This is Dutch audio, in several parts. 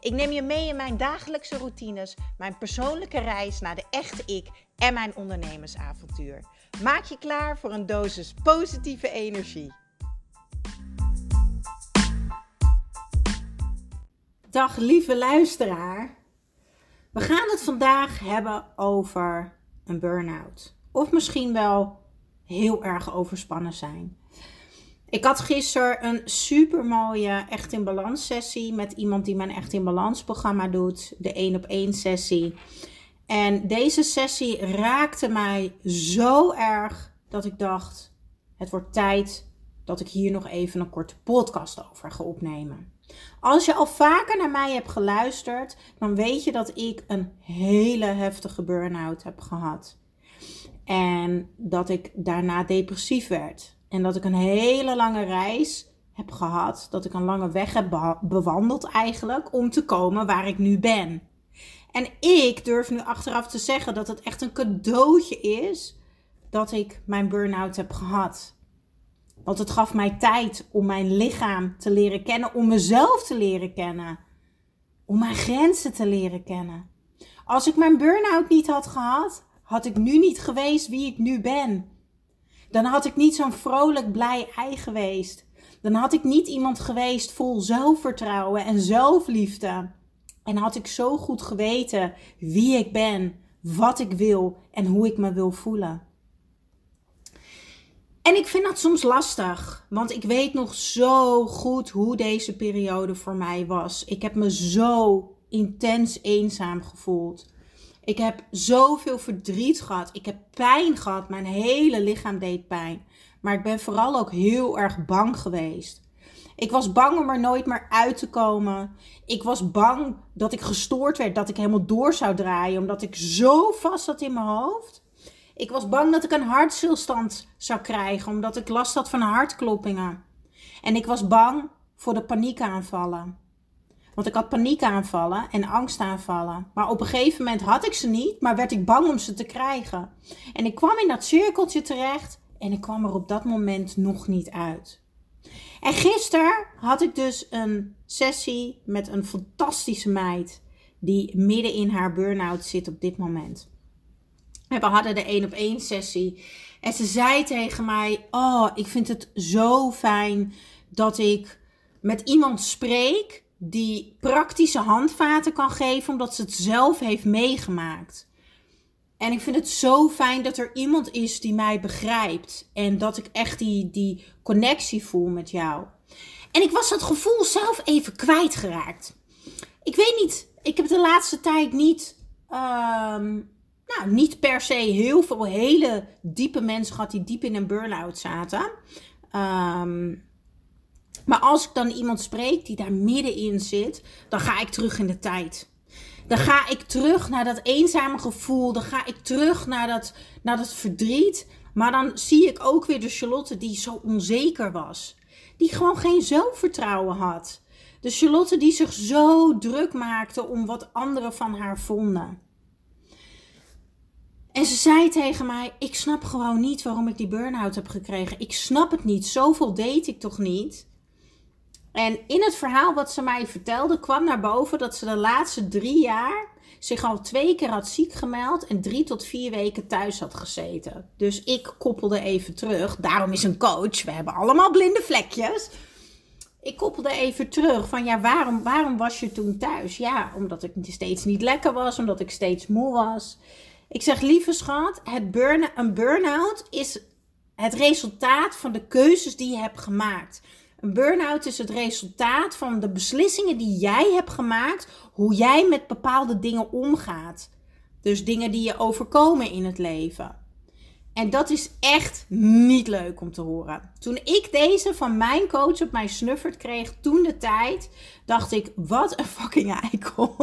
Ik neem je mee in mijn dagelijkse routines, mijn persoonlijke reis naar de echte ik en mijn ondernemersavontuur. Maak je klaar voor een dosis positieve energie. Dag lieve luisteraar. We gaan het vandaag hebben over een burn-out. Of misschien wel heel erg overspannen zijn. Ik had gisteren een super mooie Echt in Balans sessie met iemand die mijn Echt in Balans programma doet. De 1 op 1 sessie. En deze sessie raakte mij zo erg dat ik dacht: het wordt tijd dat ik hier nog even een korte podcast over ga opnemen. Als je al vaker naar mij hebt geluisterd, dan weet je dat ik een hele heftige burn-out heb gehad. En dat ik daarna depressief werd. En dat ik een hele lange reis heb gehad. Dat ik een lange weg heb bewandeld eigenlijk om te komen waar ik nu ben. En ik durf nu achteraf te zeggen dat het echt een cadeautje is dat ik mijn burn-out heb gehad. Want het gaf mij tijd om mijn lichaam te leren kennen, om mezelf te leren kennen, om mijn grenzen te leren kennen. Als ik mijn burn-out niet had gehad, had ik nu niet geweest wie ik nu ben. Dan had ik niet zo'n vrolijk, blij ei geweest. Dan had ik niet iemand geweest vol zelfvertrouwen en zelfliefde. En had ik zo goed geweten wie ik ben, wat ik wil en hoe ik me wil voelen. En ik vind dat soms lastig, want ik weet nog zo goed hoe deze periode voor mij was. Ik heb me zo intens eenzaam gevoeld. Ik heb zoveel verdriet gehad. Ik heb pijn gehad. Mijn hele lichaam deed pijn. Maar ik ben vooral ook heel erg bang geweest. Ik was bang om er nooit meer uit te komen. Ik was bang dat ik gestoord werd, dat ik helemaal door zou draaien, omdat ik zo vast zat in mijn hoofd. Ik was bang dat ik een hartstilstand zou krijgen, omdat ik last had van hartkloppingen. En ik was bang voor de paniekaanvallen. Want ik had paniekaanvallen en angstaanvallen. Maar op een gegeven moment had ik ze niet, maar werd ik bang om ze te krijgen. En ik kwam in dat cirkeltje terecht en ik kwam er op dat moment nog niet uit. En gisteren had ik dus een sessie met een fantastische meid die midden in haar burn-out zit op dit moment. En we hadden de één op één sessie en ze zei tegen mij: "Oh, ik vind het zo fijn dat ik met iemand spreek die praktische handvaten kan geven omdat ze het zelf heeft meegemaakt. En ik vind het zo fijn dat er iemand is die mij begrijpt. En dat ik echt die, die connectie voel met jou. En ik was dat gevoel zelf even kwijtgeraakt. Ik weet niet, ik heb de laatste tijd niet, ehm, nou, niet per se heel veel hele diepe mensen gehad die diep in een burn-out zaten. Um, maar als ik dan iemand spreek die daar middenin zit, dan ga ik terug in de tijd. Dan ga ik terug naar dat eenzame gevoel. Dan ga ik terug naar dat, naar dat verdriet. Maar dan zie ik ook weer de Charlotte die zo onzeker was. Die gewoon geen zelfvertrouwen had. De Charlotte die zich zo druk maakte om wat anderen van haar vonden. En ze zei tegen mij: Ik snap gewoon niet waarom ik die burn-out heb gekregen. Ik snap het niet. Zoveel deed ik toch niet? En in het verhaal wat ze mij vertelde kwam naar boven dat ze de laatste drie jaar zich al twee keer had ziek gemeld en drie tot vier weken thuis had gezeten. Dus ik koppelde even terug. Daarom is een coach. We hebben allemaal blinde vlekjes. Ik koppelde even terug van ja, waarom, waarom was je toen thuis? Ja, omdat ik steeds niet lekker was, omdat ik steeds moe was. Ik zeg, lieve schat, het burn, een burn-out is het resultaat van de keuzes die je hebt gemaakt. Een burn-out is het resultaat van de beslissingen die jij hebt gemaakt, hoe jij met bepaalde dingen omgaat. Dus dingen die je overkomen in het leven. En dat is echt niet leuk om te horen. Toen ik deze van mijn coach op mijn snuffert kreeg, toen de tijd, dacht ik: wat een fucking eikel.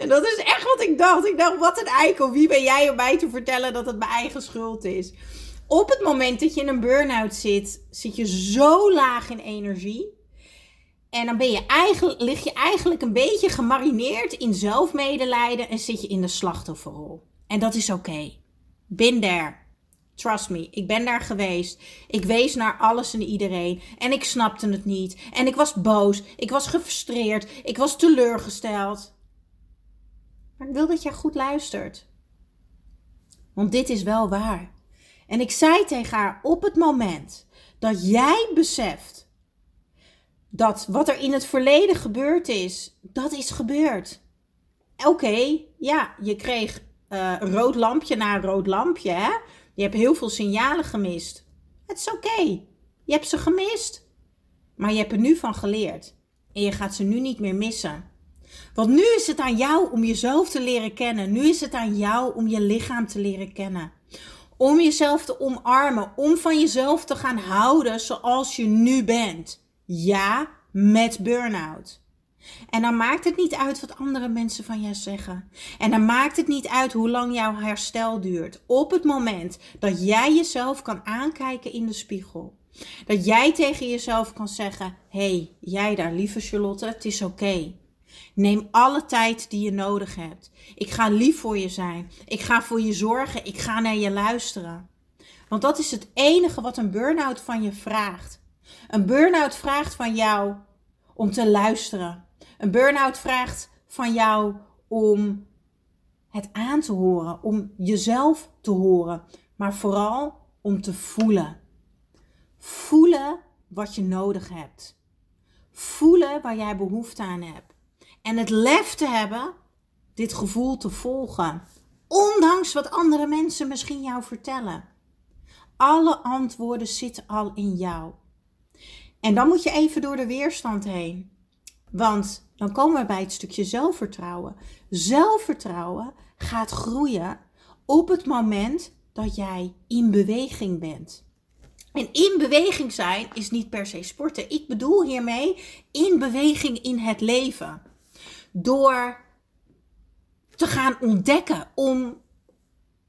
En dat is echt wat ik dacht. Ik dacht, wat een eikel. Wie ben jij om mij te vertellen dat het mijn eigen schuld is? Op het moment dat je in een burn-out zit, zit je zo laag in energie. En dan ben je eigenlijk, lig je eigenlijk een beetje gemarineerd in zelfmedelijden en zit je in de slachtofferrol. En dat is oké. Okay. Bin there. Trust me, ik ben daar geweest. Ik wees naar alles en iedereen. En ik snapte het niet. En ik was boos. Ik was gefrustreerd. Ik was teleurgesteld. Maar ik wil dat jij goed luistert. Want dit is wel waar. En ik zei tegen haar op het moment dat jij beseft dat wat er in het verleden gebeurd is, dat is gebeurd. Oké, ja, je kreeg uh, rood lampje na rood lampje, hè? Je hebt heel veel signalen gemist. Het is oké. Je hebt ze gemist. Maar je hebt er nu van geleerd. En je gaat ze nu niet meer missen. Want nu is het aan jou om jezelf te leren kennen. Nu is het aan jou om je lichaam te leren kennen. Om jezelf te omarmen. Om van jezelf te gaan houden zoals je nu bent. Ja, met burn-out. En dan maakt het niet uit wat andere mensen van jou zeggen. En dan maakt het niet uit hoe lang jouw herstel duurt. Op het moment dat jij jezelf kan aankijken in de spiegel. Dat jij tegen jezelf kan zeggen: hey, jij daar, lieve Charlotte, het is oké. Neem alle tijd die je nodig hebt. Ik ga lief voor je zijn. Ik ga voor je zorgen. Ik ga naar je luisteren. Want dat is het enige wat een burn-out van je vraagt. Een burn-out vraagt van jou om te luisteren. Een burn-out vraagt van jou om het aan te horen, om jezelf te horen, maar vooral om te voelen. Voelen wat je nodig hebt. Voelen waar jij behoefte aan hebt. En het lef te hebben dit gevoel te volgen. Ondanks wat andere mensen misschien jou vertellen. Alle antwoorden zitten al in jou. En dan moet je even door de weerstand heen. Want dan komen we bij het stukje zelfvertrouwen. Zelfvertrouwen gaat groeien op het moment dat jij in beweging bent. En in beweging zijn is niet per se sporten. Ik bedoel hiermee in beweging in het leven. Door te gaan ontdekken, om,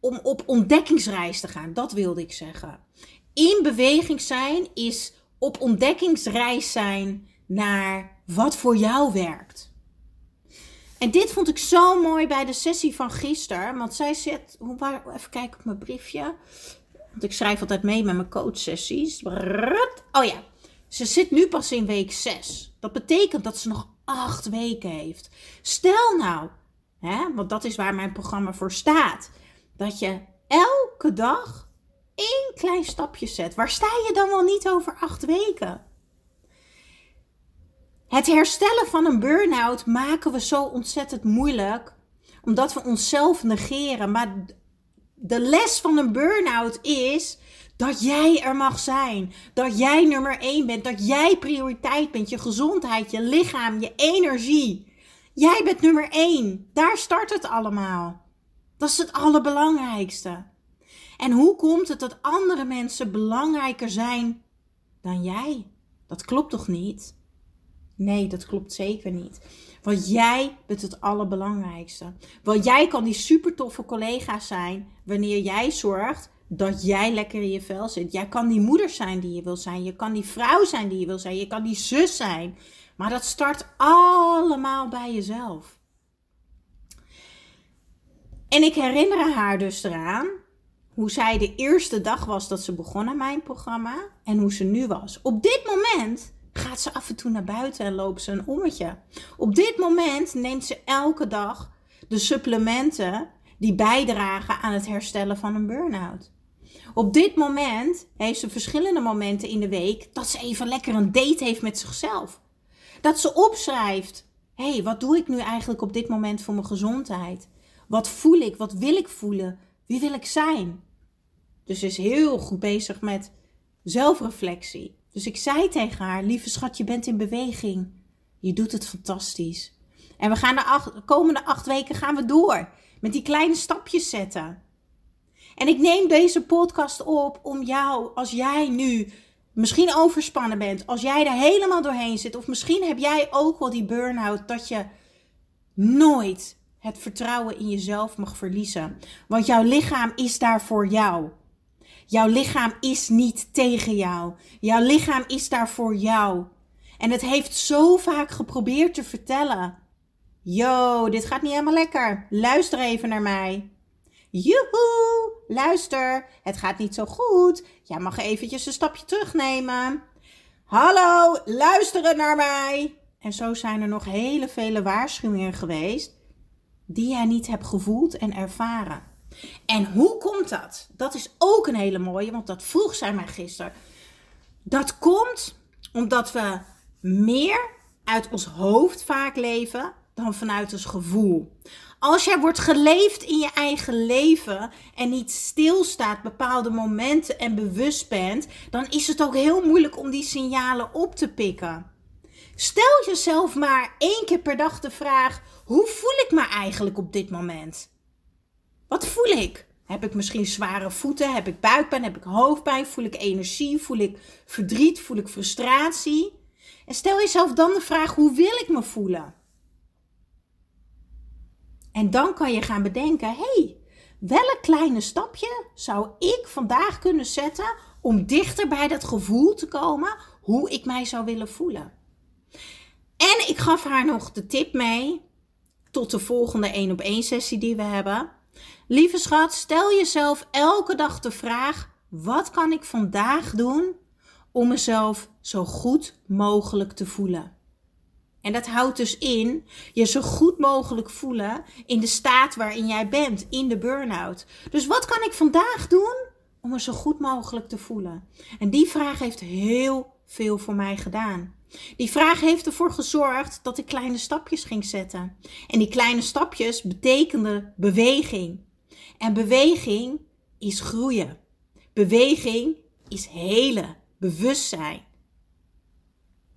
om op ontdekkingsreis te gaan. Dat wilde ik zeggen. In beweging zijn is op ontdekkingsreis zijn naar wat voor jou werkt. En dit vond ik zo mooi bij de sessie van gisteren. Want zij zit. Even kijken op mijn briefje. Want ik schrijf altijd mee met mijn coachsessies. Oh ja. Ze zit nu pas in week 6. Dat betekent dat ze nog 8 weken heeft. Stel nou, hè, want dat is waar mijn programma voor staat. Dat je elke dag één klein stapje zet. Waar sta je dan wel niet over 8 weken? Het herstellen van een burn-out maken we zo ontzettend moeilijk, omdat we onszelf negeren. Maar de les van een burn-out is dat jij er mag zijn. Dat jij nummer één bent. Dat jij prioriteit bent. Je gezondheid, je lichaam, je energie. Jij bent nummer één. Daar start het allemaal. Dat is het allerbelangrijkste. En hoe komt het dat andere mensen belangrijker zijn dan jij? Dat klopt toch niet? Nee, dat klopt zeker niet. Want jij bent het allerbelangrijkste. Want jij kan die super toffe collega zijn wanneer jij zorgt dat jij lekker in je vel zit. Jij kan die moeder zijn die je wil zijn. Je kan die vrouw zijn die je wil zijn. Je kan die zus zijn. Maar dat start allemaal bij jezelf. En ik herinner haar dus eraan hoe zij de eerste dag was dat ze begon aan mijn programma en hoe ze nu was. Op dit moment gaat ze af en toe naar buiten en loopt ze een ommetje. Op dit moment neemt ze elke dag de supplementen die bijdragen aan het herstellen van een burn-out. Op dit moment heeft ze verschillende momenten in de week dat ze even lekker een date heeft met zichzelf. Dat ze opschrijft: hé, hey, wat doe ik nu eigenlijk op dit moment voor mijn gezondheid? Wat voel ik? Wat wil ik voelen? Wie wil ik zijn? Dus ze is heel goed bezig met zelfreflectie. Dus ik zei tegen haar: Lieve schat, je bent in beweging. Je doet het fantastisch. En we gaan de, komende acht weken gaan we door. Met die kleine stapjes zetten. En ik neem deze podcast op om jou, als jij nu misschien overspannen bent, als jij er helemaal doorheen zit, of misschien heb jij ook wel die burn-out dat je nooit het vertrouwen in jezelf mag verliezen. Want jouw lichaam is daar voor jou. Jouw lichaam is niet tegen jou. Jouw lichaam is daar voor jou. En het heeft zo vaak geprobeerd te vertellen. Yo, dit gaat niet helemaal lekker. Luister even naar mij. Joehoe, luister. Het gaat niet zo goed. Jij mag eventjes een stapje terugnemen. Hallo, luisteren naar mij. En zo zijn er nog hele vele waarschuwingen geweest die jij niet hebt gevoeld en ervaren. En hoe komt dat? Dat is ook een hele mooie, want dat vroeg zij mij gisteren. Dat komt omdat we meer uit ons hoofd vaak leven vanuit ons gevoel. Als jij wordt geleefd in je eigen leven en niet stilstaat bepaalde momenten en bewust bent, dan is het ook heel moeilijk om die signalen op te pikken. Stel jezelf maar één keer per dag de vraag: hoe voel ik me eigenlijk op dit moment? Wat voel ik? Heb ik misschien zware voeten? Heb ik buikpijn? Heb ik hoofdpijn? Voel ik energie? Voel ik verdriet? Voel ik frustratie? En stel jezelf dan de vraag: hoe wil ik me voelen? En dan kan je gaan bedenken: hey, welk kleine stapje zou ik vandaag kunnen zetten om dichter bij dat gevoel te komen hoe ik mij zou willen voelen? En ik gaf haar nog de tip mee tot de volgende 1 op 1 sessie die we hebben. Lieve schat, stel jezelf elke dag de vraag: wat kan ik vandaag doen om mezelf zo goed mogelijk te voelen? En dat houdt dus in je zo goed mogelijk voelen in de staat waarin jij bent, in de burn-out. Dus wat kan ik vandaag doen om me zo goed mogelijk te voelen? En die vraag heeft heel veel voor mij gedaan. Die vraag heeft ervoor gezorgd dat ik kleine stapjes ging zetten. En die kleine stapjes betekenden beweging. En beweging is groeien. Beweging is hele, bewustzijn.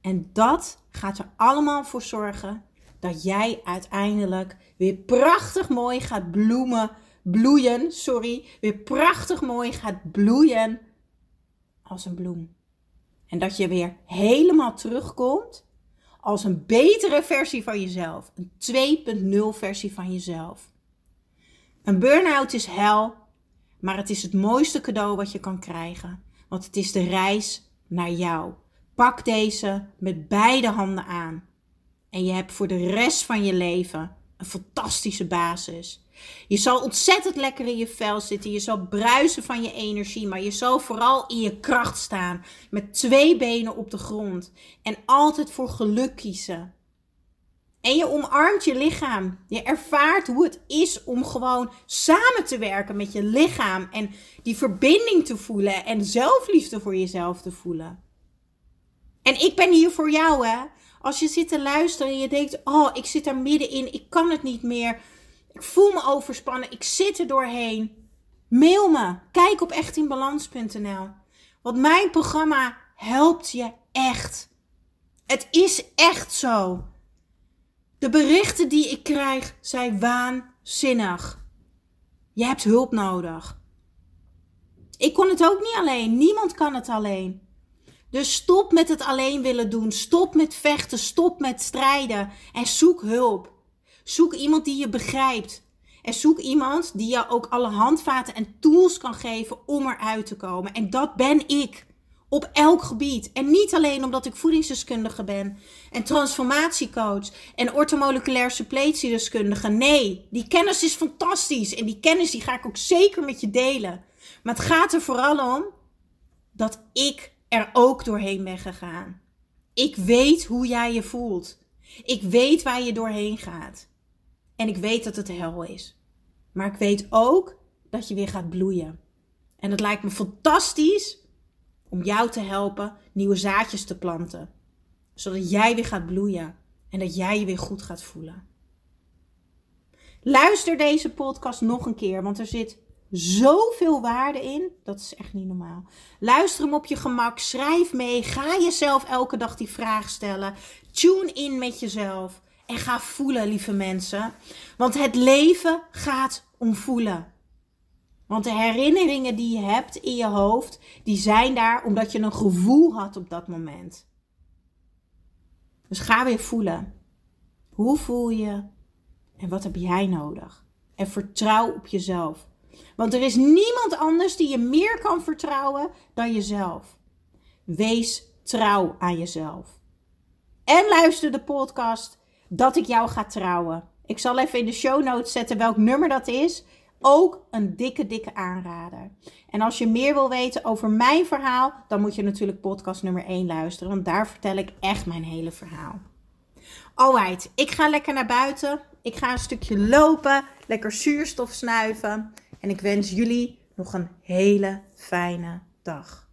En dat gaat er allemaal voor zorgen dat jij uiteindelijk weer prachtig mooi gaat bloemen, bloeien, sorry, weer prachtig mooi gaat bloeien als een bloem. En dat je weer helemaal terugkomt als een betere versie van jezelf. Een 2.0 versie van jezelf. Een burn-out is hel, maar het is het mooiste cadeau wat je kan krijgen. Want het is de reis naar jou. Pak deze met beide handen aan. En je hebt voor de rest van je leven een fantastische basis. Je zal ontzettend lekker in je vel zitten. Je zal bruisen van je energie. Maar je zal vooral in je kracht staan. Met twee benen op de grond. En altijd voor geluk kiezen. En je omarmt je lichaam. Je ervaart hoe het is om gewoon samen te werken met je lichaam. En die verbinding te voelen. En zelfliefde voor jezelf te voelen. En ik ben hier voor jou, hè. Als je zit te luisteren en je denkt: Oh, ik zit er middenin. Ik kan het niet meer ik voel me overspannen. Ik zit er doorheen. Mail me. Kijk op echtinbalans.nl. Want mijn programma helpt je echt. Het is echt zo. De berichten die ik krijg zijn waanzinnig. Je hebt hulp nodig. Ik kon het ook niet alleen. Niemand kan het alleen. Dus stop met het alleen willen doen. Stop met vechten. Stop met strijden. En zoek hulp. Zoek iemand die je begrijpt. En zoek iemand die je ook alle handvaten en tools kan geven om eruit te komen. En dat ben ik. Op elk gebied. En niet alleen omdat ik voedingsdeskundige ben en transformatiecoach en ortomoleculair suppletiedeskundige. Nee, die kennis is fantastisch en die kennis die ga ik ook zeker met je delen. Maar het gaat er vooral om dat ik er ook doorheen ben gegaan. Ik weet hoe jij je voelt. Ik weet waar je doorheen gaat. En ik weet dat het hel is. Maar ik weet ook dat je weer gaat bloeien. En het lijkt me fantastisch om jou te helpen nieuwe zaadjes te planten. Zodat jij weer gaat bloeien en dat jij je weer goed gaat voelen. Luister deze podcast nog een keer, want er zit zoveel waarde in. Dat is echt niet normaal. Luister hem op je gemak, schrijf mee, ga jezelf elke dag die vraag stellen. Tune in met jezelf. En ga voelen, lieve mensen. Want het leven gaat om voelen. Want de herinneringen die je hebt in je hoofd, die zijn daar omdat je een gevoel had op dat moment. Dus ga weer voelen. Hoe voel je? En wat heb jij nodig? En vertrouw op jezelf. Want er is niemand anders die je meer kan vertrouwen dan jezelf. Wees trouw aan jezelf. En luister de podcast dat ik jou ga trouwen. Ik zal even in de show notes zetten welk nummer dat is. Ook een dikke, dikke aanrader. En als je meer wil weten over mijn verhaal, dan moet je natuurlijk podcast nummer 1 luisteren. Want daar vertel ik echt mijn hele verhaal. Alright, ik ga lekker naar buiten. Ik ga een stukje lopen, lekker zuurstof snuiven. En ik wens jullie nog een hele fijne dag.